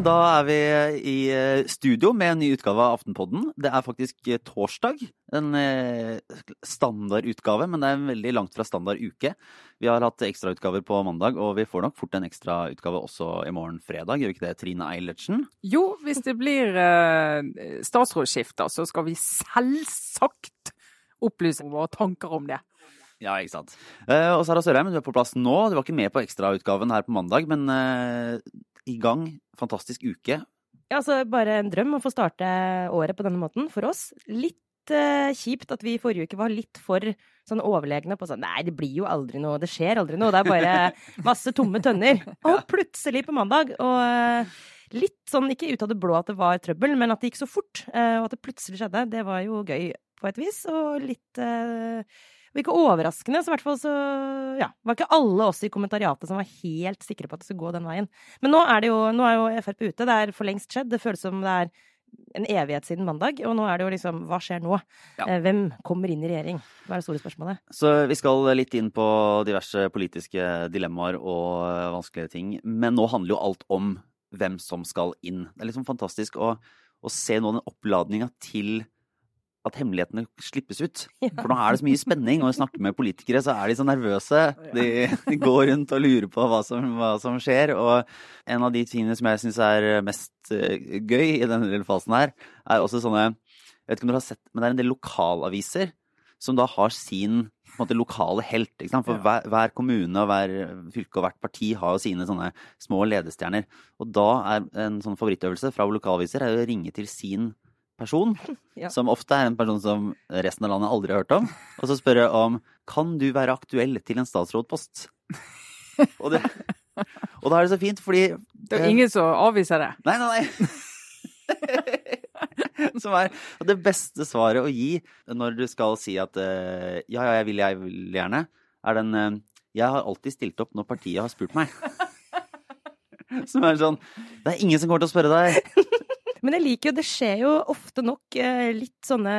Da er vi i eh, studio med en ny utgave av Aftenpodden. Det er faktisk eh, torsdag. En eh, standardutgave, men det er veldig langt fra standard uke. Vi har hatt ekstrautgaver på mandag, og vi får nok fort en ekstrautgave også i morgen fredag. Gjør ikke det, Trine Eilertsen? Jo, hvis det blir statsrådsskifter, så skal vi selvsagt opplyse våre tanker om det. Ja, ikke sant. Uh, og Sara Sørheim, du er på plass nå. Du var ikke med på ekstrautgaven her på mandag, men uh, i gang. Fantastisk uke. Ja, altså bare en drøm å få starte året på denne måten for oss. Litt uh, kjipt at vi i forrige uke var litt for sånn overlegne på sånn Nei, det blir jo aldri noe, det skjer aldri noe. Det er bare masse tomme tønner. Og plutselig på mandag, og uh, litt sånn ikke ut av det blå at det var trøbbel, men at det gikk så fort, uh, og at det plutselig skjedde, det var jo gøy på et vis, og litt og ikke overraskende, så i hvert fall så ja, var ikke alle oss i kommentariatet som var helt sikre på at det skulle gå den veien. Men nå er, det jo, nå er jo Frp ute, det er for lengst skjedd. Det føles som det er en evighet siden mandag, og nå er det jo liksom Hva skjer nå? Ja. Eh, hvem kommer inn i regjering? Hva er det store spørsmålet? Så vi skal litt inn på diverse politiske dilemmaer og vanskelige ting, men nå handler jo alt om hvem som skal inn. Det er liksom fantastisk å, å se nå den oppladninga til at hemmelighetene slippes ut. For nå er det så mye spenning, og når vi snakker med politikere, så er de så nervøse. De, de går rundt og lurer på hva som, hva som, skjer. Og en av de tingene som jeg syns er mest eh, gøy i denne lille fasen her, er også sånne Jeg vet ikke om dere har sett, men det er en del lokalaviser som da har sin måte, lokale helt. For hver, hver, kommune og hver fylke og hvert parti har jo sine sånne små ledestjerner. Og da er en sånn favorittøvelse fra lokalaviser er å ringe til sin person, ja. som ofte er en person som resten av landet aldri har hørt om, og så spør jeg om kan du være aktuell til en statsrådpost. Og, det, og da er det så fint, fordi Det er ingen som avviser det? Nei, nei, nei. Som er det beste svaret å gi når du skal si at ja, ja, jeg vil, jeg vil gjerne, er den Jeg har alltid stilt opp når partiet har spurt meg. Som er sånn Det er ingen som kommer til å spørre deg. Men jeg liker jo, det skjer jo ofte nok eh, litt sånne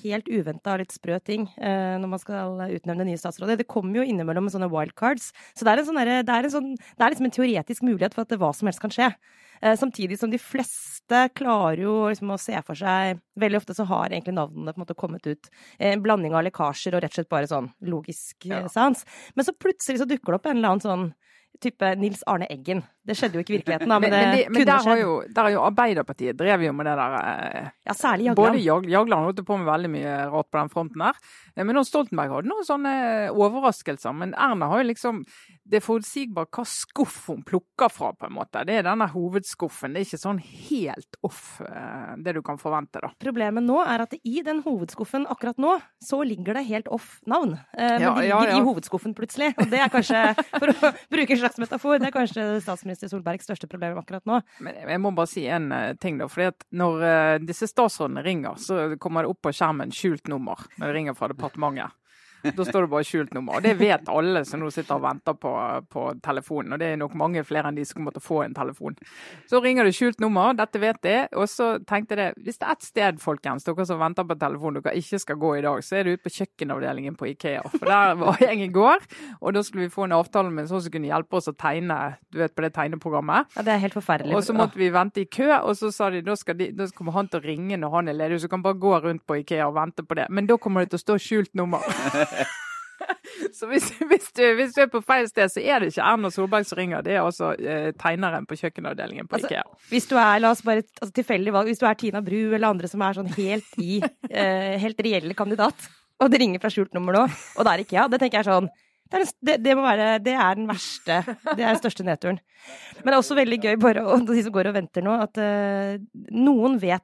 helt uventa og litt sprø ting eh, når man skal utnevne nye statsråder. Det kommer jo innimellom med sånne wildcards. Så det er, sånn det, er sånn, det er, liksom en teoretisk mulighet for at hva som helst kan skje. Eh, samtidig som de fleste klarer jo liksom å se for seg Veldig ofte så har egentlig navnene på en måte kommet ut. En blanding av lekkasjer og rett og slett bare sånn logisk ja. sans. Men så plutselig så dukker det opp en eller annen sånn type Nils Arne Eggen. Det skjedde jo ikke i virkeligheten, da, men, men, det, men, men der Har jo, der har jo Arbeiderpartiet drevet jo med det der eh, Ja, særlig Jagland. Både Jag, Jagland holdt på med veldig mye rart på den fronten der. Eh, men også Stoltenberg hadde noen sånne overraskelser. Men Erna har jo liksom Det er forutsigbart hva skuff hun plukker fra, på en måte. Det er denne hovedskuffen. Det er ikke sånn helt off eh, det du kan forvente, da. Problemet nå er at i den hovedskuffen akkurat nå, så ligger det helt off navn. Men ja, de ligger ja, ja. i hovedskuffen plutselig. Og det er kanskje, for å bruke en slags metafor, det er kanskje statsminister Solbergs største problem akkurat nå. Men jeg må bare si en uh, ting, da. fordi at når disse statsrådene ringer, så kommer det opp på skjermen skjult nummer når de ringer fra departementet. Da står det bare skjult nummer. Og det vet alle som nå sitter og venter på, på, telefonen. Og det er nok mange flere enn de som kommer til å få en telefon. Så ringer det skjult nummer, dette vet jeg. Og så tenkte jeg hvis det er ett sted, folkens, dere som venter på telefonen, dere ikke skal gå i dag, så er det ute på kjøkkenavdelingen på Ikea. For der var jeg i går, og da skulle vi få en avtale med en sånn som kunne hjelpe oss å tegne, du vet, på det tegneprogrammet. Ja, det er helt forferdelig. Og så måtte vi vente i kø, og så sa de da, de, da kommer han til å ringe når han er ledig, så du kan bare gå rundt på Ikea og vente på det. Men da kommer det til å stå skjult nummer. Så hvis, hvis, du, hvis, du, er på feil sted, så er det ikke Erna Solberg som ringer, det er altså eh, tegneren på kjøkkenavdelingen på altså, IKEA. Hvis du er, la oss bare, altså, tilfeldig valg, hvis du er Tina Bru eller andre som er sånn helt i, eh, helt reelle kandidat, og det ringer fra skjult nummer nå, og det er IKEA, det tenker jeg sånn det er, det, det, være, det er, den verste, det er den største nedturen. Men det er også veldig gøy, bare å, de som går og venter nå, at uh, noen vet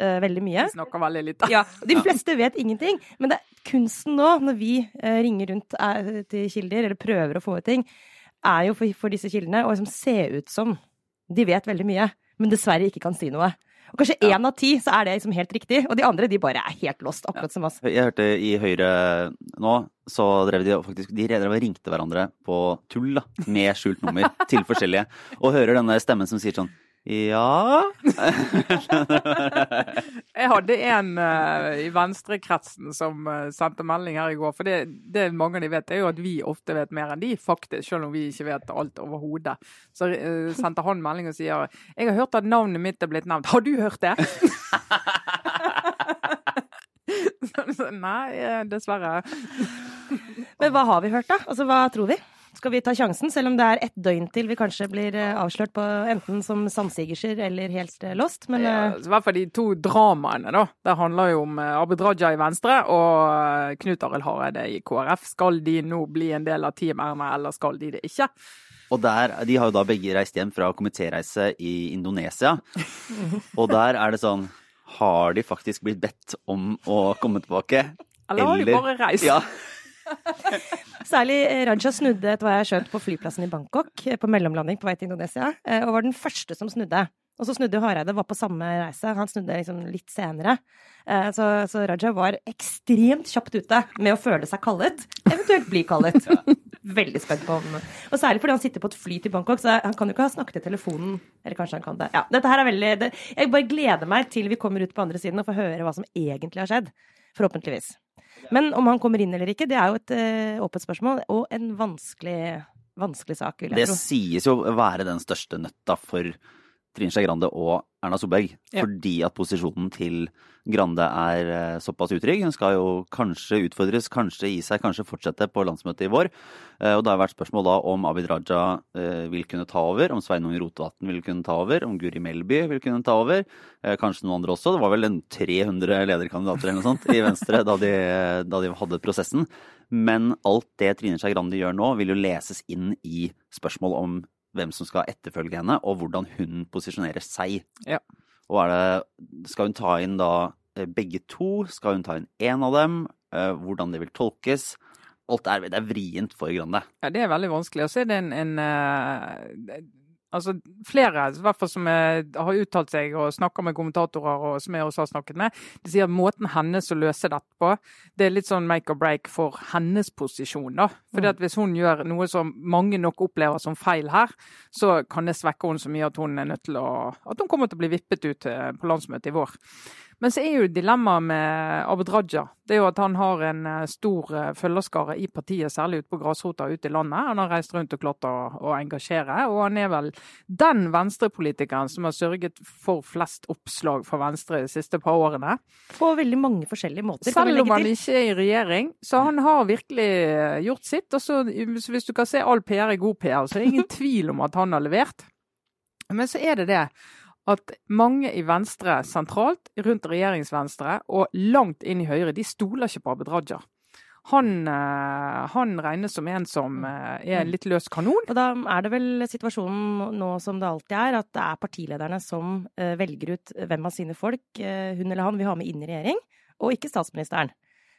uh, veldig mye. De snakker veldig litt, da. Ja, de fleste vet ingenting. Men det er kunsten nå, når vi uh, ringer rundt uh, til kilder, eller prøver å få ut ting, er jo for, for disse kildene å liksom se ut som de vet veldig mye, men dessverre ikke kan si noe. Og kanskje én ja. av ti så er det liksom helt riktig, og de andre de bare er helt lost, akkurat ja. som oss. Jeg hørte i Høyre nå, så drev de faktisk De drev og ringte hverandre på tull, da, med skjult nummer til forskjellige, og hører denne stemmen som sier sånn Ja Jeg hadde en uh, i venstrekretsen som uh, sendte melding her i går. For det, det mange av de vet, er jo at vi ofte vet mer enn de, faktisk. Selv om vi ikke vet alt overhodet. Så uh, sendte han melding og sier jeg har hørt at navnet mitt er blitt nevnt. Har du hørt det? Nei, dessverre. Men hva har vi hørt, da? Altså, Hva tror vi? Skal vi ta sjansen, selv om det er ett døgn til vi kanskje blir eh, avslørt på enten som sandsigerser eller helt eh, lost? Men ja, eh, I hvert fall de to dramaene, da. Det handler jo om Abid Raja i Venstre og Knut Arild Hareide i KrF. Skal de nå bli en del av Team Erna, eller skal de det ikke? Og der, De har jo da begge reist hjem fra komitéreise i Indonesia. Og der er det sånn Har de faktisk blitt bedt om å komme tilbake? Eller har de bare reist? Ja, Særlig eh, Raja snudde etter hva jeg har skjønt på flyplassen i Bangkok, eh, på mellomlanding på vei til Indonesia, eh, og var den første som snudde. Og så snudde jo Hareide, var på samme reise. Han snudde liksom litt senere. Så, så, Raja var ekstremt kjapt ute med å føle seg kallet, eventuelt bli kallet. Veldig spent på om Og særlig fordi han sitter på et fly til Bangkok, så han kan jo ikke ha snakket i telefonen. Eller kanskje han kan det. Ja, dette her er veldig Jeg bare gleder meg til vi kommer ut på andre siden og får høre hva som egentlig har skjedd. Forhåpentligvis. Men om han kommer inn eller ikke, det er jo et uh, åpent spørsmål, og en vanskelig, vanskelig sak, vil jeg det tro. Det sies jo å være den største nøtta for Trine Skei Grande og Erna Solberg. Ja. Fordi at posisjonen til Grande er eh, såpass utrygg. Hun skal jo kanskje utfordres, kanskje gi seg, kanskje fortsette på landsmøtet i vår. Eh, og det har vært spørsmål da om Abid Raja vil kunne ta over, om Sveinung Rotevatn vil kunne ta over, om Guri Melby vil kunne ta over. Kanskje noen andre også. Det var vel en 300 lederkandidater eller noe sånt i Venstre da de, da de hadde prosessen. Men alt det Trine Skei Grande gjør nå, vil jo leses inn i spørsmål om hvem som skal etterfølge henne, og hvordan hun posisjonerer seg. Ja. Og er det, skal hun ta inn da eh, begge to? Skal hun ta inn én av dem? Eh, hvordan det vil tolkes? Alt er, det er vrient for Grande. Ja, det er veldig vanskelig. Og så er det en, en uh, Altså, flere i hvert fall som har uttalt seg og snakka med kommentatorer, og som jeg også har snakket med, de sier at måten hennes å løse dette på, det er litt sånn make or break for hennes posisjon. da. Fordi mm. at Hvis hun gjør noe som mange nok opplever som feil her, så kan det svekke henne så mye at hun er nødt til å, at hun kommer til å bli vippet ut eh, på landsmøtet i vår. Men så er jo dilemmaet med Abid Raja det er jo at han har en eh, stor eh, følgerskare i partiet, særlig ute på grasrota ute i landet. Han har reist rundt og klart å, å engasjere, og han er vel den venstrepolitikeren som har sørget for flest oppslag for Venstre de siste par årene. På veldig mange forskjellige måter. Selv om han ikke er i regjering. Så han har virkelig eh, gjort sitt. Og så hvis du kan se all PR er god PR, så er det ingen tvil om at han har levert. Men så er det det at mange i Venstre sentralt, rundt regjeringsvenstre og langt inn i Høyre, de stoler ikke på Abid Raja. Han, eh, han, regnes som en som eh, er en litt løs kanon. Og da er det vel situasjonen nå som det alltid er, at det er partilederne som eh, velger ut hvem av sine folk hun eller han vil ha med inn i regjering, og ikke statsministeren.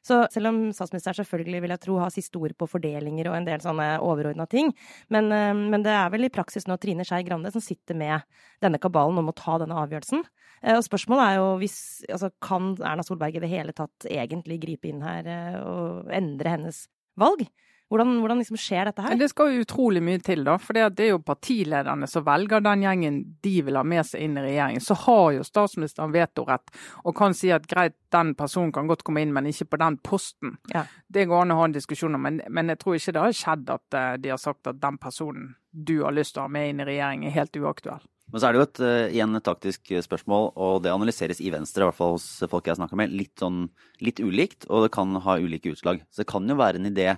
Så selv om statsministeren selvfølgelig vil jeg tro har siste ord på fordelinger og en del sånne overordna ting, men, eh, men, det er vel i praksis nå Trine Skei Grande som sitter med denne kabalen om å ta denne avgjørelsen. Eh, og spørsmålet er jo hvis altså, Kan Erna Solberg i det hele tatt egentlig gripe inn her eh, og endre hennes valg? Hvordan, hvordan liksom skjer dette her? Det skal jo utrolig mye til, da. For det er jo partilederne som velger den gjengen de vil ha med seg inn i regjeringen. Så har jo statsministeren vetorett og kan si at greit, den personen kan godt komme inn, men ikke på den posten. Ja. Det går an å ha en diskusjon om, men, men, jeg tror ikke det har skjedd at uh, de har sagt at den personen du har lyst til å ha med inn i regjering, er helt uaktuell. Men så er det jo et, uh, igjen et taktisk spørsmål, og det analyseres i Venstre, i hvert fall hos folk jeg snakker med, litt, sånn, litt ulikt, og det kan ha ulike utslag. Så det kan jo være en idé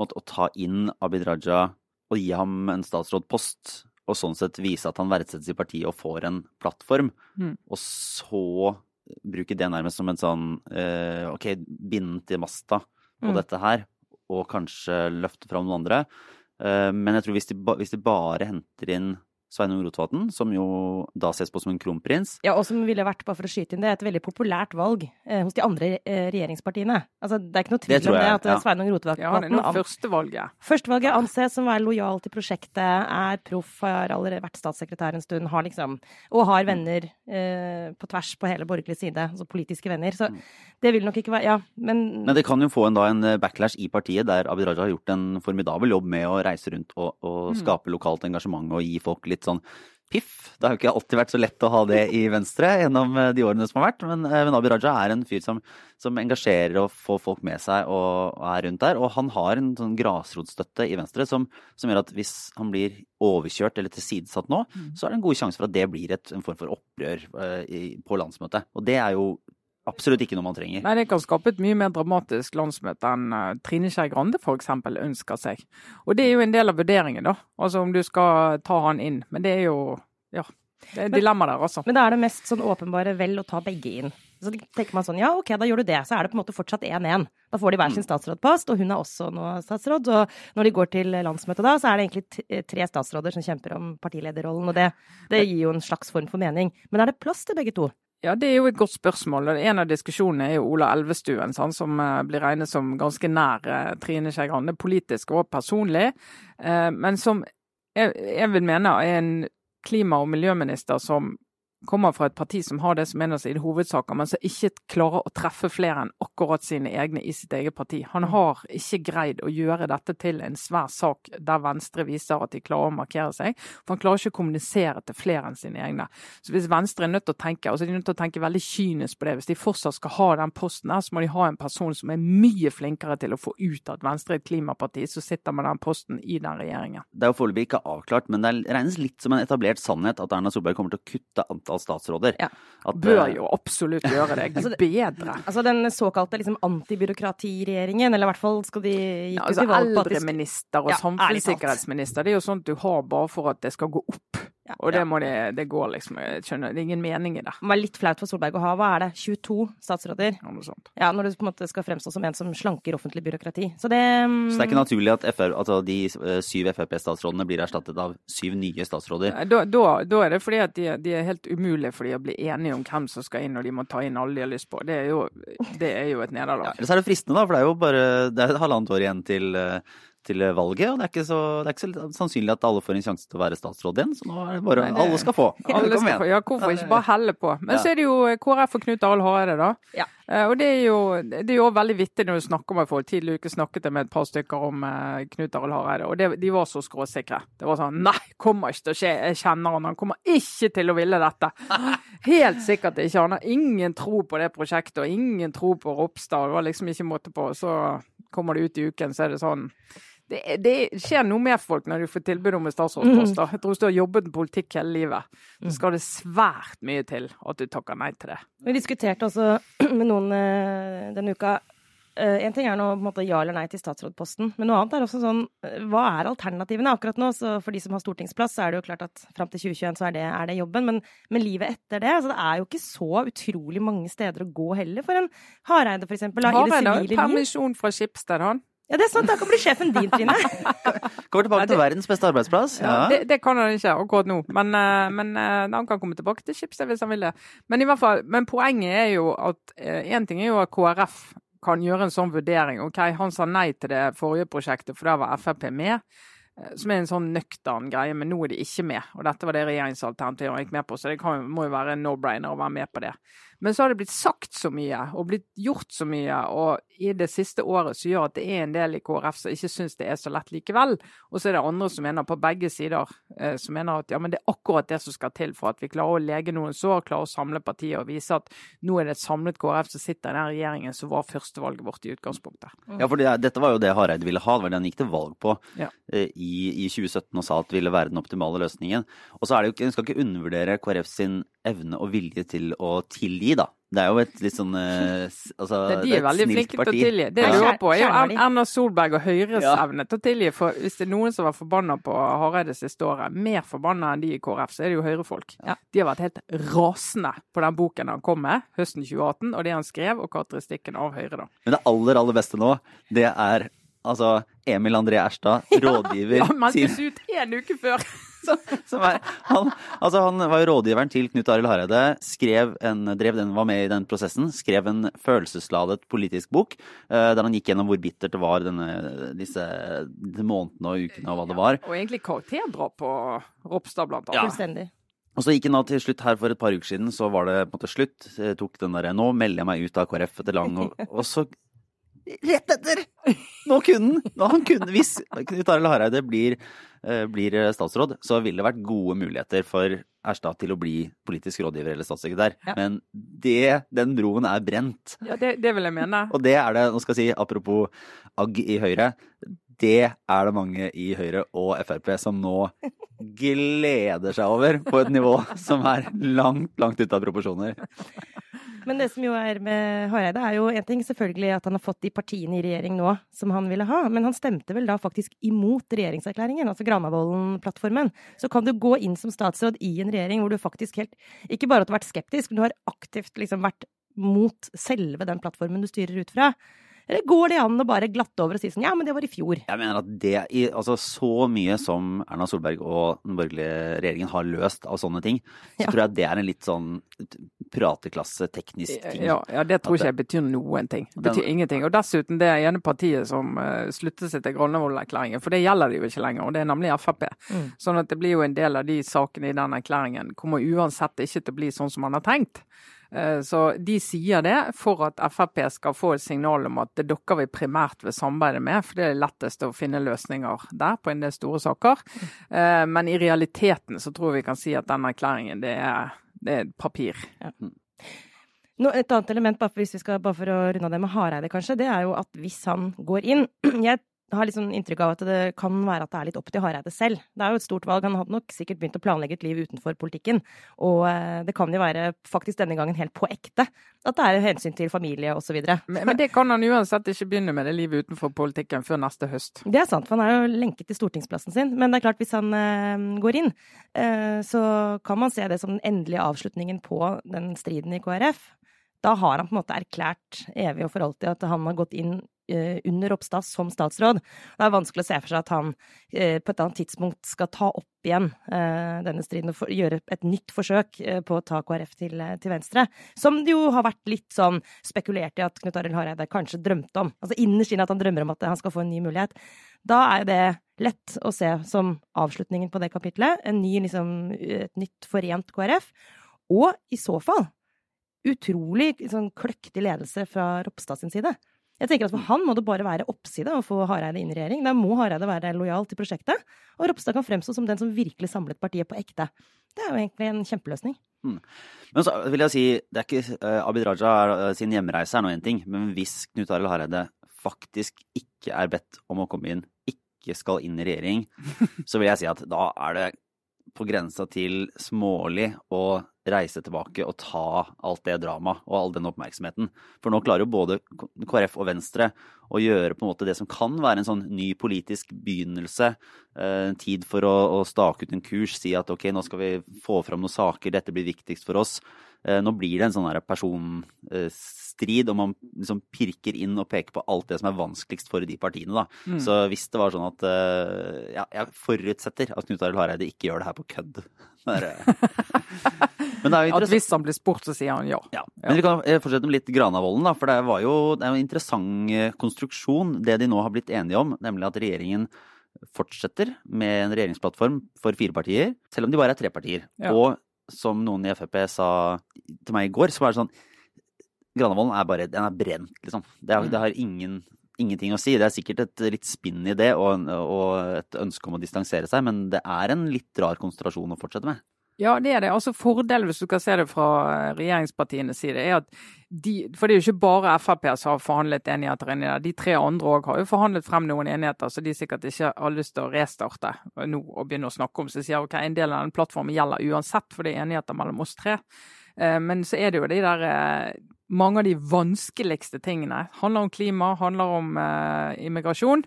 måte, å ta inn Abid Raja og gi ham en statsrådpost, og sånn sett vise at han verdsettes i partiet og får en plattform, mm. og så bruke det nærmest som en sånn eh, OK, bind til masta på mm. dette her, og kanskje løfte fram noen andre. Eh, men jeg tror hvis de, hvis de bare henter inn Sveinung Rotevatn, som jo da ses på som en kronprins. Ja, og som ville vært, bare for å skyte inn det, et veldig populært valg eh, hos de andre eh, regjeringspartiene. Altså, det er ikke noe tvil om det, at ja. Sveinung Rotevatn Ja, han er nå førstevalget. Førstevalget anses som å være lojal til prosjektet, er proff, har allerede vært statssekretær en stund, har liksom Og har venner eh, på tvers på hele borgerlig side, altså politiske venner. Så mm. det vil nok ikke være Ja, men Men det kan jo få en, da, en backlash i partiet, der Abid Raja har gjort en formidabel jobb med å reise rundt og, og mm. skape lokalt engasjement og gi folk litt litt sånn piff. Det har jo ikke alltid vært så lett å ha det i Venstre gjennom eh, de årene som har vært, men, men Abid Raja er en fyr som, som, engasjerer og får folk med seg og, er rundt der. Og han har en sånn grasrotstøtte i Venstre som, som, gjør at hvis han blir overkjørt eller tilsidesatt nå, mm. så er det en god sjanse for at det blir et, en form for opprør uh, i, på landsmøtet. Og det er jo absolutt ikke noe man trenger. Nei, Det kan skape et mye mer dramatisk landsmøte enn uh, Trine Skei Grande f.eks. ønsker seg. Og det er jo en del av vurderingen, da. Altså om du skal ta han inn. Men det er jo ja, det er dilemma der, altså. Men da er det mest sånn åpenbare vel å ta begge inn. Så tenker man sånn, ja ok, da gjør du det. Så er det på en måte fortsatt 1-1. Da får de hver sin mm. statsrådpost, og hun er også nå statsråd. Og når de går til landsmøtet da, så er det egentlig tre statsråder som kjemper om partilederrollen. Og det, det gir jo en slags form for mening. Men er det plass til begge to? Ja, Det er jo et godt spørsmål. En av diskusjonene er jo Ola Elvestuen, sånn, som eh, blir regnet som ganske nær eh, Trine Skei Grande, politisk og personlig. Eh, men som jeg vil mene er en klima- og miljøminister som kommer fra et parti som har det som en av sine hovedsaker, men som ikke klarer å treffe flere enn akkurat sine egne i sitt eget parti. Han mm. har ikke greid å gjøre dette til en svær sak der Venstre viser at de klarer å markere seg. For han klarer ikke å kommunisere til flere enn sine egne. Så hvis Venstre er nødt til å tenke, altså de er nødt til å tenke veldig kynisk på det, hvis de fortsatt skal ha den posten her, så må de ha en person som er mye flinkere til å få ut at Venstre er et klimaparti, så sitter med den posten i den regjeringen. Det er jo foreløpig ikke avklart, men det regnes litt som en etablert sannhet at Erna Solberg kommer til å kutte antall antall statsråder. Ja. At, Bør eh, jo absolutt gjøre det. altså, bedre. Altså den såkalte liksom, antibyråkratiregjeringen, eller i hvert fall skal de gikk ja, altså, Eldreminister og ja, samfunnssikkerhetsminister, det er jo sånt du har bare for at det skal gå opp. Ja, og det, må det, det går liksom Jeg skjønner, det er ingen mening i det. Det var litt flaut for Solberg å ha, hva er det, 22 statsråder? Ja, noe sånt. Ja, Når du på en måte skal fremstå som en som slanker offentlig byråkrati. Så det um... Så det er ikke naturlig at FR, altså de eh, syv Frp-statsrådene blir erstattet av syv nye statsråder? Da, da, da er det fordi at de, de, er helt umulige for de å bli enige om hvem som skal inn, og de må ta inn alle de har lyst på. Det er jo, det er jo et nederlag. Ja, så er det fristende, da, for det er jo bare det er et halvannet år igjen til uh, til valget, og det er, ikke så, det er ikke så sannsynlig at alle får en sjanse til å være statsråd igjen. Så nå er det bare Nei, det, alle skal få. Alle skal få. Ja, hvorfor ikke bare helle på. Men ja. så er det jo KrF og Knut Arild Hareide, da. Ja. Eh, og det er, jo, det er jo veldig vittig når du snakker med folk. Tidligere uke snakket jeg med et par stykker om uh, Knut Arild Hareide, og det, de var så skråsikre. Det var sånn Nei, kommer ikke til å skje. Jeg kjenner han. Han kommer ikke til å ville dette. Helt sikkert ikke. Han har ingen tro på det prosjektet, og ingen tro på Ropstad. Det var liksom ikke måte på. Så kommer det ut i uken, så er det sånn det, det, skjer noe med folk når du får tilbud om en statsrådspost. Mm. Jeg tror Hvis du har jobbet med politikk hele livet, så mm. skal det svært mye til at du takker nei til det. Vi diskuterte også med noen uh, denne uka. Uh, en ting er nå på en måte ja eller nei til statsrådposten, men noe annet er også sånn uh, Hva er alternativene akkurat nå? Så for de som har stortingsplass, så er det jo klart at fram til 2021 så er det, er det jobben. Men, men, livet etter det Så Det er jo ikke så utrolig mange steder å gå heller for en Hareide, for eksempel. Hareide har permisjon fra Skipsted, han. Ja, det er sant. Da kan bli sjefen din, Trine. Kommer tilbake til verdens beste arbeidsplass. Ja. Det, det, kan han ikke akkurat nå, men, eh, men eh, han kan komme tilbake til Schibsted hvis han vil det. Men, i hvert fall, men poenget er jo at én eh, ting er jo at KrF kan gjøre en sånn vurdering. Ok, Han sa nei til det forrige prosjektet, for der var Frp med. Som er en sånn nøktern greie, men nå er de ikke med. Og dette var det regjeringsalternativet han gikk med på, så det kan, må jo være en no-brainer å være med på det. Men så har det blitt sagt så mye og blitt gjort så mye, og i det siste året som gjør at det er en del i KrF som ikke syns det er så lett likevel. Og så er det andre som mener på begge sider eh, som mener at ja, men det er akkurat det som skal til for at vi klarer å lege noen sår, klarer å samle partiet og vise at nå er det et samlet KrF som sitter i den regjeringen som var førstevalget vårt i utgangspunktet. Ja, for det, dette var jo det Hareide ville ha, det var det han gikk til valg på ja. eh, i, i, 2017 og sa at det ville være den optimale løsningen. Og så er det jo En skal ikke undervurdere KrF sin evne og vilje til å tilgi, da. Det er jo et litt sånn eh, altså, det, De er, veldig flinke til å tilgi. Det jeg lurer på, er jo Erna Solberg og Høyres ja. evne til å tilgi. For hvis det er noen som var forbanna på Hareide siste året, mer forbanna enn de i KrF, så er det jo Høyre-folk. Ja. De har vært helt rasende på den boken han kom med høsten 2018, og det han skrev, og karakteristikken av Høyre, da. Men det aller, aller beste nå, det er altså Emil André Erstad, rådgiver ja, Meldtes ut en uke før! Så, er, han, altså han, var jo rådgiveren til Knut Arild Hareide, skrev en, drev den, var med i den prosessen, skrev en følelsesladet politisk bok uh, der han gikk gjennom hvor bittert det var denne, disse månedene og ukene og hva det var. Og egentlig karakterdrap på Ropstad, blant annet. Ja. Fullstendig. Og så gikk han da til slutt her for et par uker siden, så var det på en måte slutt. Jeg tok den derre Nå melder jeg meg ut av KrF etter lang og, og så rett etter! Nå kunne han! Kunne, hvis Knut Arild Hareide blir, eh, blir statsråd, så ville det vært gode muligheter for Erstad til å bli politisk rådgiver eller statssekretær. Ja. Men det, den broen er brent. Ja, det, det vil jeg mene. Og det er det, nå skal jeg si, apropos agg i Høyre, det er det mange i Høyre og Frp som nå gleder seg over på et nivå som er langt, langt ute av proporsjoner. Men det som jo er med Hareide, er jo en ting selvfølgelig at han har fått de partiene i regjering nå som han ville ha, men han stemte vel da faktisk imot regjeringserklæringen, altså Granavolden-plattformen. Så kan du gå inn som statsråd i en regjering hvor du faktisk helt Ikke bare at du har vært skeptisk, men du har aktivt liksom vært mot selve den plattformen du styrer ut fra. Eller går det an å bare glatte over og si sånn ja, men det var i fjor. Jeg mener at det, altså så mye som Erna Solberg og den borgerlige regjeringen har løst av sånne ting, så Ja. tror jeg det er en litt sånn prateklasse, teknisk ting. Ja, ja, det tror At ikke jeg betyr noen ting. Det betyr Den- ingenting. Og dessuten det ene partiet som uh, slutter seg til Granavolden-erklæringen, for det gjelder det jo ikke lenger, og det er nemlig Frp. Mm. Sånn at det blir jo en del av de sakene i den erklæringen kommer uansett ikke til å bli sånn som man har tenkt. Eh, Så de sier det for at Frp skal få et signal om at det er dere vi primært vil samarbeide med, for det er lettest å finne løsninger der på en del store saker. Eh, Men i realiteten så tror jeg vi kan si at den erklæringen det er, det er papir. Nå, et annet element, bare for, vi skal, bare for å runde av det med Hareide, kanskje, det er jo at hvis han går inn Jeg har litt sånn inntrykk av at det kan være at det er litt opp til Hareide selv. Det er jo et stort valg. Han hadde nok sikkert begynt å planlegge et liv utenfor politikken. Og eh, det kan jo være faktisk denne gangen helt på ekte. At det er hensyn til familie osv. Men, men det kan han uansett ikke begynne med det livet utenfor politikken før neste høst. Det er sant, for han er jo lenket til stortingsplassen sin. Men det er klart, hvis han eh, går inn, eh, så kan man se det som den endelige avslutningen på den striden i KrF. Da har han på en måte erklært evig og for alltid at han har gått inn eh, under Ropstad som statsråd. Det er vanskelig å se for seg at han eh, på et annet tidspunkt skal ta opp igjen eh, denne striden og gjøre et nytt forsøk på å ta KrF til, til venstre. Som det jo har vært litt sånn spekulert i at Knut Arild Hareide kanskje drømte om. Altså innerst inne at han drømmer om at han skal få en ny mulighet. Da er jo det lett å se som avslutningen på det kapitlet. Ny, liksom, et nytt forent KrF. Og i så fall utrolig sånn kløktig ledelse fra Ropstad sin side. Jeg tenker at For han må det bare være oppside å få Hareide inn i regjering. Da må Hareide være lojal til prosjektet, og Ropstad kan fremstå som den som virkelig samlet partiet på ekte. Det er jo egentlig en kjempeløsning. Men så vil jeg si, det er ikke, uh, Abid Raja eh, sin hjemreise er nå én ting, men hvis Knut Arild Hareide faktisk ikke er bedt om å komme inn, ikke skal inn i regjering, så vil jeg si at da er det på grensa til smålig å reise tilbake og ta alt det dramaet og all den oppmerksomheten. For nå klarer jo både KrF og Venstre å gjøre på en måte det som kan være en sånn ny politisk begynnelse. eh, En tid for å, å stake ut en kurs, si at ok, nå skal vi få fram noen saker, dette blir viktigst for oss. Eh, Nå blir det en sånn her personstrid, og man liksom pirker inn og peker på alt det som er vanskeligst for de partiene. da. Mm. Så hvis det var sånn at eh, Ja, jeg forutsetter at Knut Arild Hareide ikke gjør det her på kødd. At hvis han blir spurt, så sier han ja. Ja. Men vi kan fortsette med litt Granavolden, da. For det var jo det er jo en interessant eh, konstruksjon, det de nå har blitt enige om. Nemlig at regjeringen fortsetter med en regjeringsplattform for fire partier, selv om de bare er tre partier. Ja. Og som noen i Frp sa til meg i går, så var det sånn Granavolden er bare Den er brent, liksom. Det, er, det har ingen, ingenting å si. Det er sikkert et litt spinn i det og, og et ønske om å distansere seg, men det er en litt rar konsentrasjon å fortsette med. Ja, det er det. Altså Fordelen, hvis du skal se det fra eh, regjeringspartienes side, er at de For det er jo ikke bare Frp som har forhandlet enigheter inni der. De tre andre òg har jo forhandlet frem noen enigheter så de sikkert ikke har lyst til å restarte nå og begynne å snakke om. Så de sier ok, en del av den plattformen gjelder uansett, for det er enigheter mellom oss tre. Eh, Men så er det jo de der eh, Mange av de vanskeligste tingene. Handler om klima, handler om immigrasjon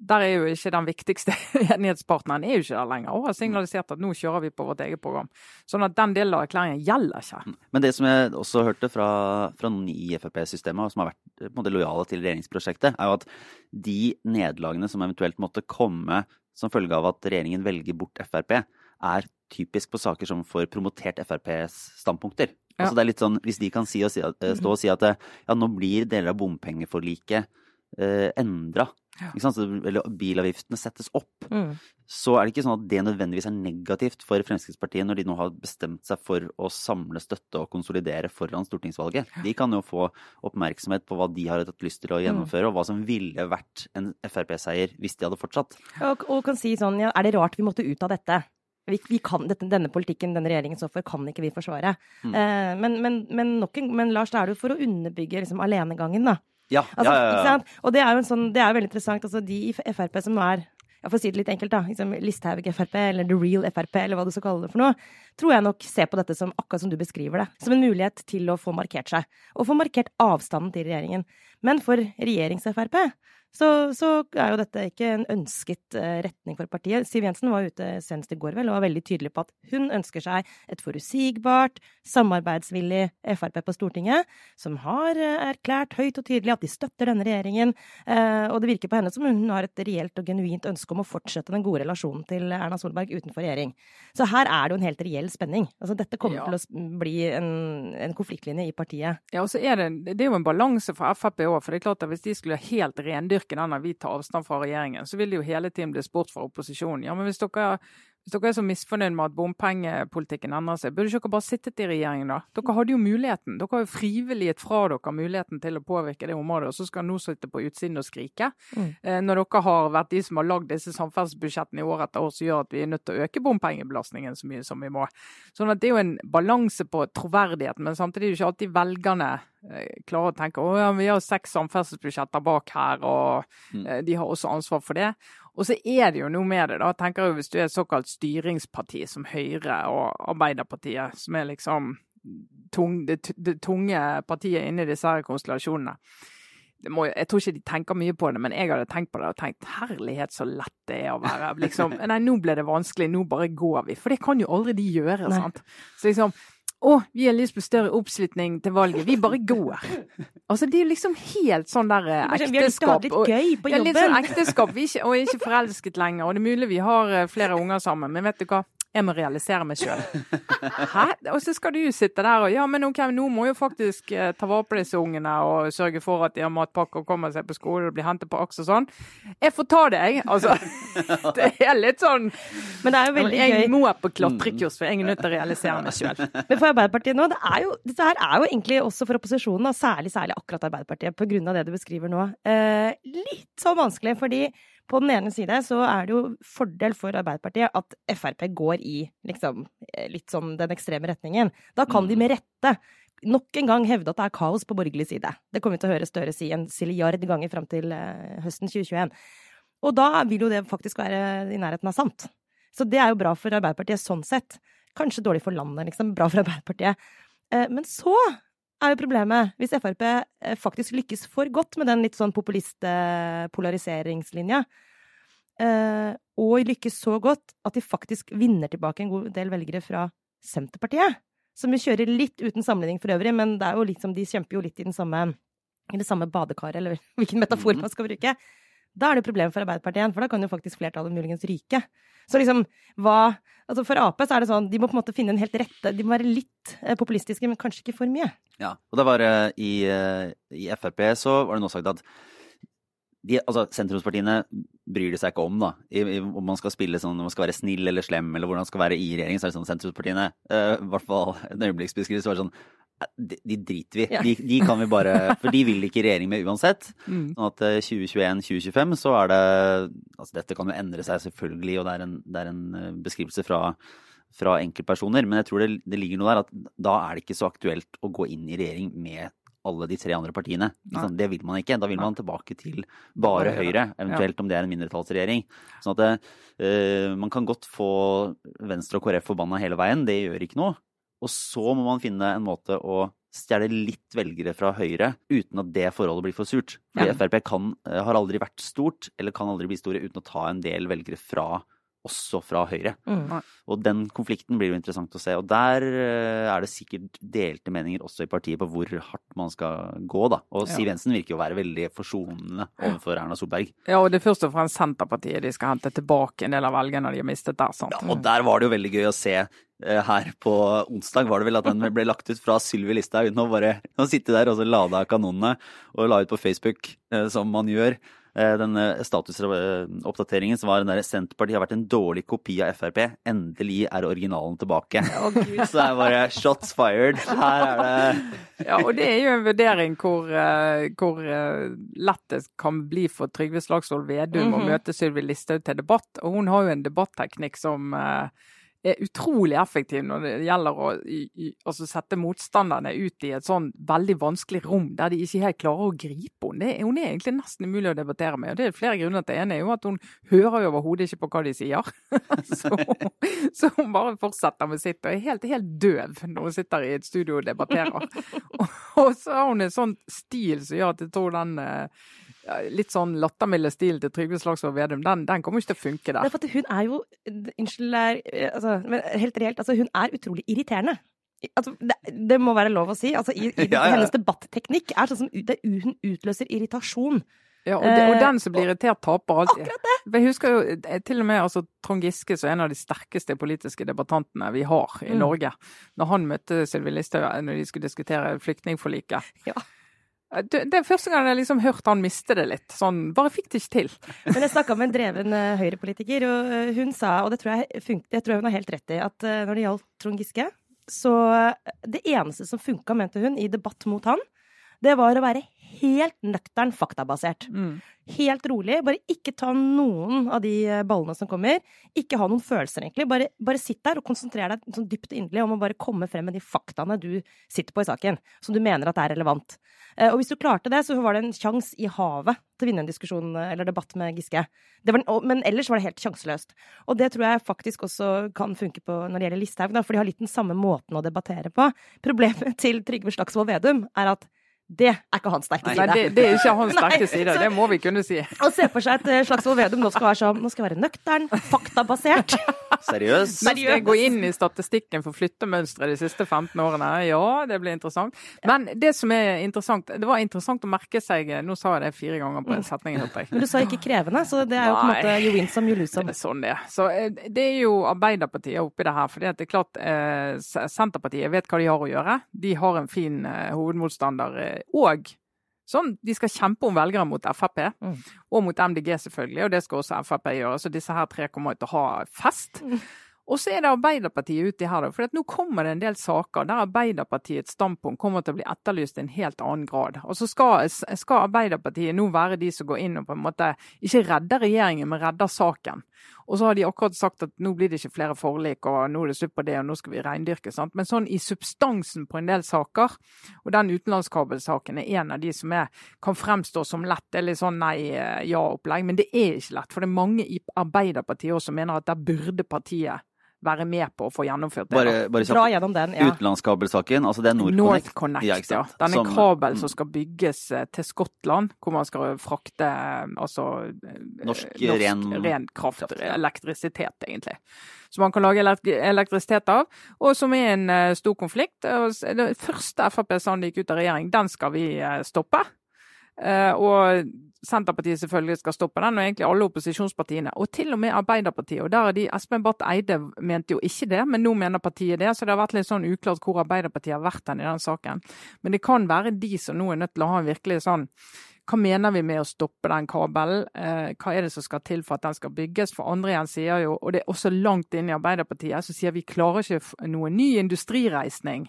der er jo ikke den viktigste enighetspartneren er jo ikke der lenger, og har signalisert at nå kjører vi på vårt eget program. Sånn at den delen av erklæringen gjelder ikke. Men det som jeg også hørte fra, fra noen i Frp-systemet, og som har vært en måte, lojale til regjeringsprosjektet, er jo at de nederlagene som eventuelt måtte komme som følge av at regjeringen velger bort Frp, er typisk på saker som får promotert FrPs standpunkter. Ja. Altså det er litt sånn, Hvis de kan si si, at- eh, stå og si at eh, ja, nå blir deler av bompengeforliket eh, endra, Så, eller bilavgiftene settes opp, Mm. så er det ikke sånn at det nødvendigvis er negativt for Fremskrittspartiet når de nå har bestemt seg for å samle støtte og konsolidere foran stortingsvalget. De kan jo få oppmerksomhet på hva de har hatt lyst til å gjennomføre, og hva som ville vært en Frp-seier hvis de hadde fortsatt. Og, og kan si sånn, ja, er det rart vi måtte ut av dette? Vi, vi kan, dette, denne politikken denne regjeringen står for, kan ikke vi forsvare. Mm. Eh, men, men, men, en, men Lars, det er jo for å underbygge liksom, alenegangen, da. Ja, Altså, ja, ja? Og det er jo en sånn, det er veldig interessant. Altså, de i Frp som nå er ja, For å si det litt enkelt, da. Liksom Listhaug Frp, eller The Real Frp, eller hva du skal kalle det for noe. Tror jeg nok ser på dette som akkurat som du beskriver det. Som en mulighet til å få markert seg. Og få markert avstanden til regjeringen. Men for regjerings-Frp så, så er jo dette ikke en ønsket eh, retning for partiet. Siv Jensen var ute senest i går vel og var veldig tydelig på at hun ønsker seg et forutsigbart, samarbeidsvillig Frp på Stortinget, som har eh, erklært høyt og tydelig at de støtter denne regjeringen. Eh, og det virker på henne som hun har et reelt og genuint ønske om å fortsette den gode relasjonen til Erna Solberg utenfor regjering. Så her er det jo en helt reell spenning. Altså dette kommer Ja. til å bli en, en konfliktlinje i partiet. Ja, og så er det, det er jo en balanse for Frp òg. For det er klart at hvis de skulle helt rendyrke denne vi tar avstand fra regjeringen, så vil det jo hele tiden bli spurt fra opposisjonen. Ja, men hvis dere, hvis dere er så misfornøyd med at bompengepolitikken endrer seg, burde ikke dere bare sittet i regjering da? Dere hadde jo muligheten. Dere har jo frivillig gitt fra dere muligheten til å påvirke det området, og så skal nå sitte på utsiden og skrike. Mm. Eh, når dere har vært de som har lagd disse samferdselsbudsjettene i år etter år som gjør at vi er nødt til å øke bompengebelastningen så mye som vi må. Sånn at det er jo en balanse på troverdigheten, men samtidig er det ikke alltid velgerne eh, klarer å tenke å ja, vi har seks samferdselsbudsjetter bak her, og Mm. eh, de har også ansvar for det. Og så er det jo noe med det, da. tenker jeg Hvis du er et såkalt styringsparti som Høyre og Arbeiderpartiet, som er liksom tung, det, det tunge partiet inni disse her konstellasjonene. Det må, jeg tror ikke de tenker mye på det, men jeg hadde tenkt på det og tenkt herlighet så lett det er å være liksom Nei, nå ble det vanskelig, nå bare går vi. For det kan jo aldri de gjøre, Nei. sant. Så liksom å, vi har lyst på større oppslutning til valget. Vi bare går. Altså, Det er jo liksom helt sånn der ekteskap. Vi har litt gøy på ja, litt sånn jobben. ekteskap, vi er ikke, og er ikke forelsket lenger. Og det er mulig vi har eh, flere unger sammen, men vet du hva? Jeg må realisere meg sjøl. Hæ? Og så skal du sitte der og Ja, men OK, nå må jo faktisk eh, ta vare på disse ungene og sørge for at de har matpakke og kommer seg på skole og blir hentet på AKS og sånn. Jeg får ta det, jeg. Altså. Det er litt sånn Men det er jo veldig gøy. Jeg må på klatrekurs, for jeg er nødt til å realisere meg sjøl. Men for Arbeiderpartiet nå, det er jo, dette her er jo egentlig også for opposisjonen, og særlig, særlig akkurat Arbeiderpartiet, på grunn av det du beskriver nå, eh, litt sånn vanskelig. Fordi på den ene side så er det jo fordel for Arbeiderpartiet at Frp går i liksom eh, litt sånn den ekstreme retningen. Da kan de med rette nok en gang hevde at det er kaos på borgerlig side. Det kommer vi til å høre Støre si en silliard ganger fram til eh, høsten 2021. Og da vil jo det faktisk være i nærheten av sant. Så det er jo bra for Arbeiderpartiet sånn sett. Kanskje dårlig for landet, liksom. Bra for Arbeiderpartiet. Eh, Men så er jo problemet, hvis Frp eh, faktisk lykkes for godt med den litt sånn populist-polariseringslinja, eh, og lykkes så godt at de faktisk vinner tilbake en god del velgere fra Senterpartiet, som jo kjører litt uten sammenligning for øvrig, men det er jo liksom, de kjemper jo litt i den samme, i det samme badekaret, eller hvilken metafor man skal bruke. Da er det problem for Arbeiderpartiet igjen, for da kan jo faktisk flertallet muligens ryke. Så liksom, hva Altså for Ap så er det sånn, de må på en måte finne en helt rette De må være litt eh, populistiske, men kanskje ikke for mye. Ja, og det var eh, i, eh, i Frp så var det nå sagt at de, altså, sentrumspartiene bryr de seg ikke om, da. I, i, om man skal spille sånn, om man skal være snill eller slem, eller hvordan man skal være i regjering, så er det sånn sentrumspartiene I hvert fall en øyeblikksbeskrivelse var det sånn de, de driter vi. Ja. De, de kan vi bare For de vil ikke regjering med uansett. Mm. Sånn at 2021-2025 så er det Altså dette kan jo endre seg selvfølgelig, og det er en, det er en eh, beskrivelse fra, fra enkeltpersoner, men jeg tror det, det ligger noe der at da er det ikke så aktuelt å gå inn i regjering med alle de tre andre partiene. Ikke Det vil man ikke. Da vil man tilbake til Bare Høyre. Høyre, eventuelt om det er en mindretallsregjering. Sånn at det, uh, man kan godt få Venstre og KrF forbanna hele veien, det gjør ikke noe. Og så må man finne en måte å stjele litt velgere fra Høyre uten at det forholdet blir for surt. Fordi Ja. Frp kan, eh, har aldri vært stort, eller kan aldri bli store uten å ta en del velgere fra også fra Høyre. Mm. Og den konflikten blir jo interessant å se. Og der eh, er det sikkert delte meninger også i partiet på hvor hardt man skal gå, da. Og Ja. Siv Jensen virker jo å være veldig forsonende overfor Erna Solberg. Ja, og det er først og fremst Senterpartiet de skal hente tilbake en del av velgerne de har mistet der. sant? Ja, og der var det jo veldig gøy å se eh, her på onsdag, var det vel at den ble lagt ut fra Sylvi Listhaug. Nå bare å sitte der og så lade kanonene og la ut på Facebook, eh, som man gjør. Eh, denne statusoppdateringen som var den der Senterpartiet har vært en dårlig kopi av Frp. Endelig er originalen tilbake. Så er bare shots fired. Her er det Ja, og det er jo en vurdering hvor, eh, hvor eh, lett det kan bli for Trygve Slagsvold Vedum å Mhm. møte Sylvi Listhaug til debatt. Og hun har jo en debatteknikk som eh, er utrolig effektiv når det gjelder å i, i, altså sette motstanderne ut i et sånn veldig vanskelig rom der de ikke helt klarer å gripe henne. Hun er egentlig nesten umulig å debattere med. og Det er flere grunner til. Det ene er jo at hun hører jo overhodet ikke på hva de sier. så, så hun bare fortsetter med sitt og er helt, helt døv når hun sitter i et studio og debatterer. og, og så har hun en sånn stil som gjør at jeg tror den eh, litt sånn lattermilde stilen til Trygve Slagsvold Vedum, den, den kommer ikke til å funke Det der. er for at hun er jo Unnskyld, altså, men helt reelt, altså, hun er utrolig irriterende. Altså, det, det må være lov å si. Altså, i, i, Ja, ja. Hennes debatteknikk er sånn som det, hun utløser irritasjon. Ja, og, det, og Eh, den som blir irritert, taper alltid. Akkurat det! Jeg husker jo eh, til og med altså, Trond Giske, som er en av de sterkeste politiske debattantene vi har i Mm. Norge, når han møtte Sylvi Listhaug eh, når de skulle diskutere flyktningforliket. Ja. Det, er første gang jeg liksom hørte han miste det litt. Sånn, bare fikk det ikke til. Men jeg snakka med en dreven eh, høyrepolitiker, og eh, hun sa, og det tror jeg, funkt, jeg tror hun har helt rett i, at eh, når det gjaldt Trond Giske, så det eneste som funka, mente hun, i debatt mot han, det var å være helt nøktern faktabasert. Helt rolig. Bare ikke ta noen av de eh, ballene som kommer. Ikke ha noen følelser, egentlig. Bare, bare sitt der og konsentrer deg sånn dypt inderlig om å bare komme frem med de faktaene du sitter på i saken, som du mener at er relevant. Eh, Og hvis du klarte det, så var det en sjanse i havet til å vinne en diskusjon eh, eller debatt med Giske. Det var, men ellers var det helt sjanseløst. Og det tror jeg faktisk også kan funke på når det gjelder Listhaug, for de har litt den samme måten å debattere på. Problemet til Trygve Slagsvold Vedum er at det er ikke hans sterke Nei, det, det er ikke hans sterke side, det må vi kunne si. Å se for seg at slags Slagsvold Vedum nå skal være sånn Nå skal jeg være nøktern, faktabasert. seriøs. Nå skal jeg gå inn i statistikken for flyttemønstre de siste 15 årene. Ja, det blir interessant. Men det som er interessant, det var interessant å merke seg Nå sa jeg det fire ganger på en setning, hørte jeg. Men du sa ikke krevende, så det er jo på en måte you win some, you lose Det some. er sånn det er. Så eh, det er jo Arbeiderpartiet oppi det her. For det er klart eh, Senterpartiet vet hva de har å gjøre. De har en fin eh, hovedmotstander. Og sånn, de skal kjempe om velgere mot Frp. Mm. Og mot MDG, selvfølgelig. Og det skal også Frp gjøre. Så disse her tre kommer til å ha fest. Og så er det Arbeiderpartiet uti her, da. For nå kommer det en del saker der Arbeiderpartiets standpunkt kommer til å bli etterlyst i en helt annen grad. Og så skal, skal Arbeiderpartiet nå være de som går inn og på en måte ikke redder regjeringen, men redder saken. Og så har de akkurat sagt at nå blir det ikke flere forlik, og nå er det slutt på det, og nå skal vi reindyrke. sant? Men sånn i substansen på en del saker, og den utenlandskabelsaken er en av de som er, kan fremstå som lett. Er litt sånn nei-ja-opplegg, men det er ikke lett. For det er mange i Arbeiderpartiet også som mener at der burde partiet være med på å få gjennomført det. Bare, Bare, kjapt. Dra gjennom den, ja. Utenlandskabelsaken, altså det er NorthConnect. NorthConnect, Ja, ja. Den er Som- kabel mm. som skal bygges eh, til Skottland, hvor man skal frakte eh, altså Norsk, Norsk ren ren kraft, kraft, ja. elektrisitet, egentlig. Som man kan lage elektrisitet av, og som er en eh, stor konflikt. Det første Frp sa da de gikk ut av regjering, den skal vi eh, stoppe. Eh, og Senterpartiet selvfølgelig skal stoppe den, og egentlig alle opposisjonspartiene. Og til og med Arbeiderpartiet. og der er de, Espen Barth Eide mente jo ikke det, men nå mener partiet det. Så det har vært litt sånn uklart hvor Arbeiderpartiet har vært hen i den saken. Men det kan være de som nå er nødt til å ha en virkelig sånn hva mener vi med å stoppe den kabelen? Eh, hva er det som skal til for at den skal bygges? For andre igjen sier jo, og det er også langt inne i Arbeiderpartiet, så sier vi klarer ikke noe ny industrireisning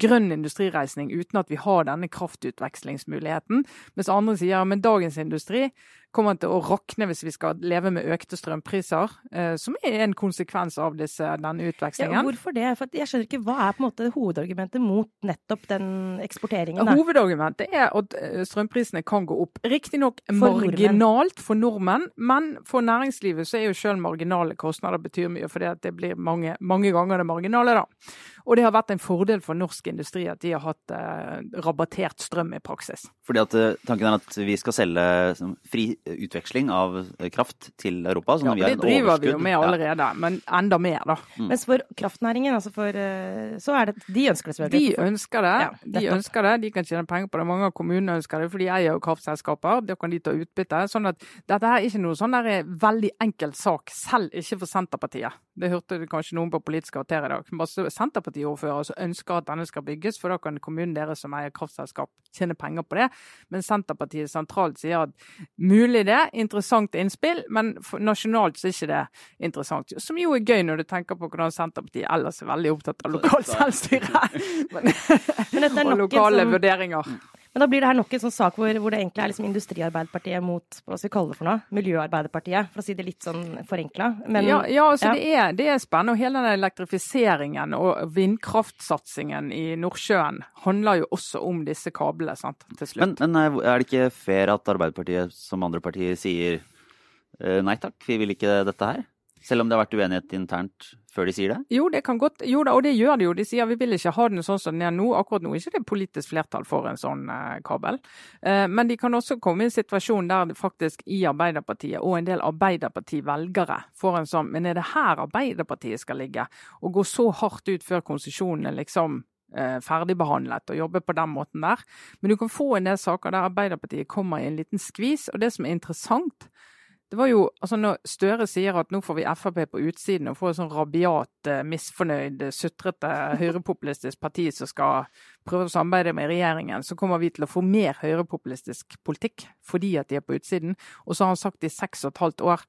grønn industrireisning uten at vi har denne kraftutvekslingsmuligheten. Mens andre sier men dagens industri kommer til å rakne hvis vi skal leve med økte strømpriser, eh, som er en konsekvens av disse, denne Ja, hvorfor det? For jeg skjønner ikke hva er på en måte hovedargumentet mot nettopp den eksporteringen? Der? Hovedargumentet er at eh, strømprisene kan gå opp. Riktignok marginalt for nordmenn, men for næringslivet så er jo selv marginale kostnader betyr mye, fordi det blir mange, mange ganger det marginale. da. Og det har vært en fordel for norsk industri at de har hatt eh, rabattert strøm i praksis. Fordi at eh, tanken er at vi skal selge fri utveksling av eh, kraft til Europa. Sånn Ja, vi har det et driver vi jo med med Ja. allerede, men enda mer, da. Mens for kraftnæringen, altså for eh, Så er det De ønsker det De ønsker det. Ja, de ønsker det, de kan tjene penger på det. Mange av kommunene ønsker det, for de eier jo kraftselskaper. Da kan de ta utbytte. Sånn at dette her er ikke noe sånn der veldig enkel sak, selv ikke for Senterpartiet. Det hørte du kanskje noen på Politisk kvarter i dag. Masse Senterpartiordførere som ønsker at denne skal bygges, for da kan kommunen deres som eier kraftselskap tjene penger på det. Men Senterpartiet sentralt sier at mulig det. Interessant innspill, men nasjonalt så er ikke det interessant. Som jo er gøy når du tenker på hvordan Senterpartiet ellers er veldig opptatt av lokalt selvstyre. og lokale som... vurderinger. Men da blir det her nok en sånn sak hvor, hvor det egentlig er liksom Industriarbeiderpartiet mot hva skal vi kalle det for noe? Miljøarbeiderpartiet, for å si det litt sånn forenkla. Ja, ja, altså ja. Det, er, det, er, spennende. Og hele den elektrifiseringen og vindkraftsatsingen i Nordsjøen handler jo også om disse kablene sant, til slutt. Men, men er det ikke fair at Arbeiderpartiet som andre partier sier eh, nei takk, vi vil ikke dette her? Selv om det har vært uenighet internt før de sier det? Jo, det kan godt, jo da, og det gjør de jo. De sier vi vil ikke ha den sånn som den er nå. Akkurat nå er det ikke politisk flertall for en sånn eh, kabel. Eh, men de kan også komme i en situasjon der det faktisk i Arbeiderpartiet og en del Arbeiderparti-velgere får en sånn Men er det her Arbeiderpartiet skal ligge? Og gå så hardt ut før konsesjonene liksom eh, ferdigbehandlet og jobbe på den måten der. Men du kan få en del saker der Arbeiderpartiet kommer i en liten skvis. Og det som er interessant, det var jo, altså Når Støre sier at nå får vi Frp på utsiden og får et sånn rabiat, eh, misfornøyd, sutrete høyrepopulistisk parti som skal prøve å samarbeide med regjeringen, så kommer vi til å få mer høyrepopulistisk politikk fordi at de er på utsiden. Og så har han sagt i seks og et halvt år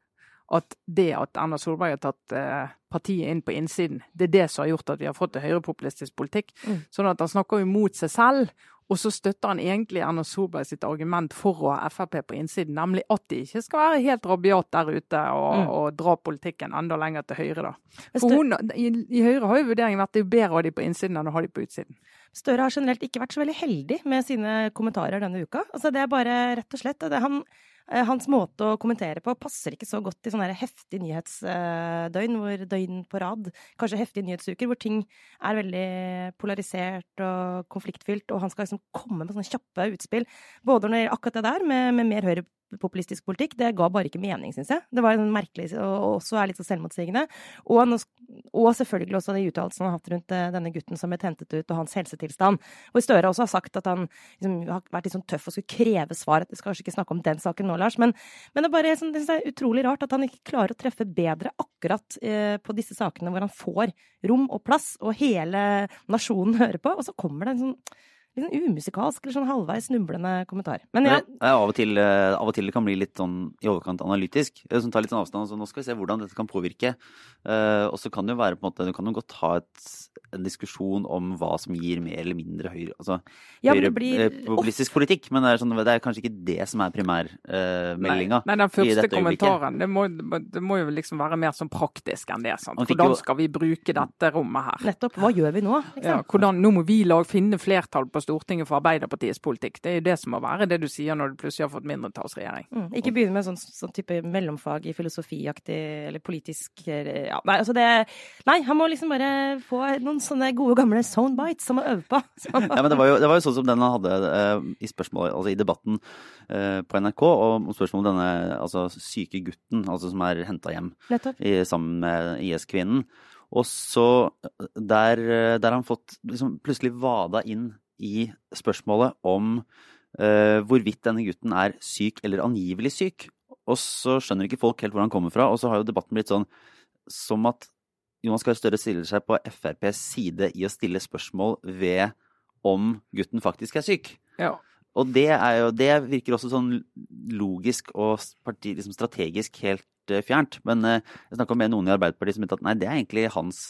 at det at Erna Solberg har tatt eh, partiet inn på innsiden, det er det som har gjort at vi har fått en høyrepopulistisk politikk. Mm. Sånn at han snakker jo mot seg selv. Og så støtter han egentlig Erna Solberg sitt argument for å ha Frp på innsiden, nemlig at de ikke skal være helt rabiat der ute og, mm. og dra politikken enda lenger til høyre. da. For hun, i, i, Høyre har jo vurderingen vært at det er bedre å ha de på innsiden enn å ha de på utsiden. Støre har generelt ikke vært så veldig heldig med sine kommentarer denne uka. Altså Det er bare rett og slett det, han hans måte å kommentere på passer ikke så godt i sånne heftige nyhetsdøgn, hvor døgn på rad, kanskje heftige nyhetsuker, hvor ting er veldig polarisert og konfliktfylt, og han skal liksom komme med sånne kjappe utspill. Både når det gjelder akkurat det der, med, med mer høyre populistisk politikk. Det ga bare ikke mening, syns jeg. Det var en merkelig, og også er litt så selvmotsigende. Og, og, selvfølgelig også de uttalelsene han har hatt rundt eh, denne gutten som ble hentet ut, og hans helsetilstand. Og Støre også har sagt at han liksom, har vært litt sånn tøff og skulle kreve svar. Jeg skal kanskje ikke snakke om den saken nå, Lars, men, men det er bare sånn, det er utrolig rart at han ikke klarer å treffe bedre akkurat eh, på disse sakene hvor han får rom og plass, og hele nasjonen hører på, og så kommer det en sånn litt sånn umusikalsk eller sånn halvveis snublende kommentar. Men ja. av, og til, eh, av, og til, det kan bli litt sånn i overkant analytisk. Som tar litt sånn avstand. Så nå skal vi se hvordan dette kan påvirke. Uh, og så kan det jo være på en måte Du kan jo godt ha et, en diskusjon om hva som gir mer eller mindre høyre altså, ja, høyre blir, uh, populistisk politikk, men det er, sånn, det er, kanskje ikke det som er primærmeldinga. Uh, nei, nei, den første kommentaren det må, det må, jo liksom være mer sånn praktisk enn det. Sant? Hvordan skal vi bruke dette rommet her? Nettopp. Hva gjør vi nå? Ja, hvordan, nå må vi lag, finne flertall på Stortinget for Arbeiderpartiets politikk. Det er jo det som må være det du sier når du plutselig har fått mindretallsregjering. Mm, ikke begynne med sånn, sånn, type mellomfag i filosofiaktig eller politisk ja, nei, altså det, nei, han må liksom bare få noen sånne gode gamle soundbites som å øve på. ja, men det var, jo, det var, jo, sånn som den han hadde eh, i spørsmålet, altså i debatten eh, på NRK om spørsmålet om denne altså, syke gutten altså, som er henta hjem i, sammen med IS-kvinnen. Og så der, der han fått liksom, plutselig vada inn i spørsmålet om eh, hvorvidt denne gutten er syk eller angivelig syk. Og så skjønner ikke folk helt hvor han kommer fra, og så har jo debatten blitt sånn som at Jonas Gahr Støre stiller seg på FrPs side i å stille spørsmål ved om gutten faktisk er syk. Ja. Og det, jo, det, virker også sånn logisk og parti, liksom strategisk helt uh, fjernt. Men uh, jeg snakka med noen i Arbeiderpartiet som mente at nei, det er egentlig hans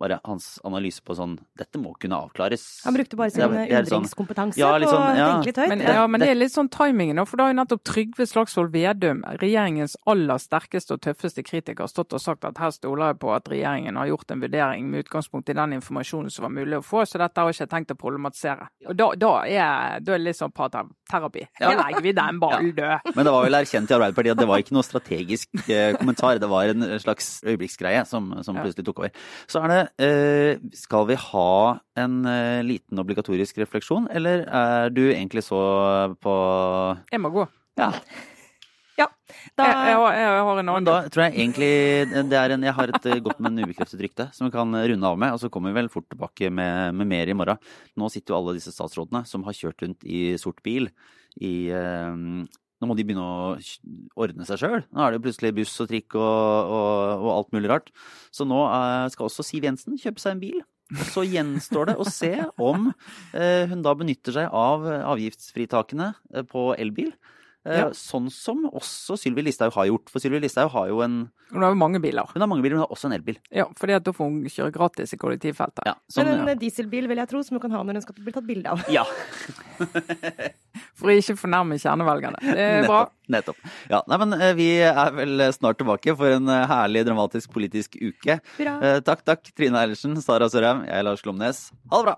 bare hans analyse på sånn Dette må kunne avklares. Han brukte bare sin sånn- undringskompetanse ja, på å ja. tenke litt høyt. Men, ja, men det er litt sånn timingen for da har jo nettopp Trygve Slagsvold Vedum, regjeringens aller sterkeste og tøffeste kritiker, stått og sagt at her stoler jeg på at regjeringen har gjort en vurdering med utgangspunkt i den informasjonen som var mulig å få, så dette har jeg ikke tenkt å problematisere. Og da, da, er, da er det litt sånn parterapi. Da legger vi den ballen død. Men det var vel erkjent i Arbeiderpartiet at det var ikke noe strategisk eh, kommentar, det var en slags øyeblikksgreie som, som plutselig tok over. Så er det skal vi ha en eh, liten obligatorisk refleksjon, eller er du egentlig så på Jeg må gå. Ja. ja da... jeg, jeg, har, jeg, har en annen. Da tror jeg egentlig det er en, Jeg har et eh, godt, men ubekreftet rykte som vi kan runde av med. Og så kommer vi vel fort tilbake med, med, mer i morgen. Nå sitter jo alle disse statsrådene som har kjørt rundt i sort bil i nå må de begynne å ordne seg sjøl. Nå er det plutselig buss og trikk og, og, og alt mulig rart. Så nå uh, skal også Siv Jensen kjøpe seg en bil. Og så gjenstår det å se om uh, hun da benytter seg av avgiftsfritakene uh, på elbil. Eh, Ja. Sånn som også Sylvi Listhaug har gjort. For Sylvi Listhaug har jo en Hun har jo mange biler. Hun har mange biler, men hun har også en elbil. Ja, fordi at da får hun kjøre gratis i kollektivfeltet. Ja, som, Men en ja. eh, dieselbil vil jeg tro, som hun kan ha når hun skal bli tatt bilde av. ja. For å ikke fornærme kjernevelgerne. Det er bra. Nettopp. Ja, nei, men eh, vi er vel snart tilbake for en herlig, dramatisk politisk uke. Eh, takk, takk, Trine Eilertsen, Sara Sørheim, jeg er Lars Glomnes. Ha det bra!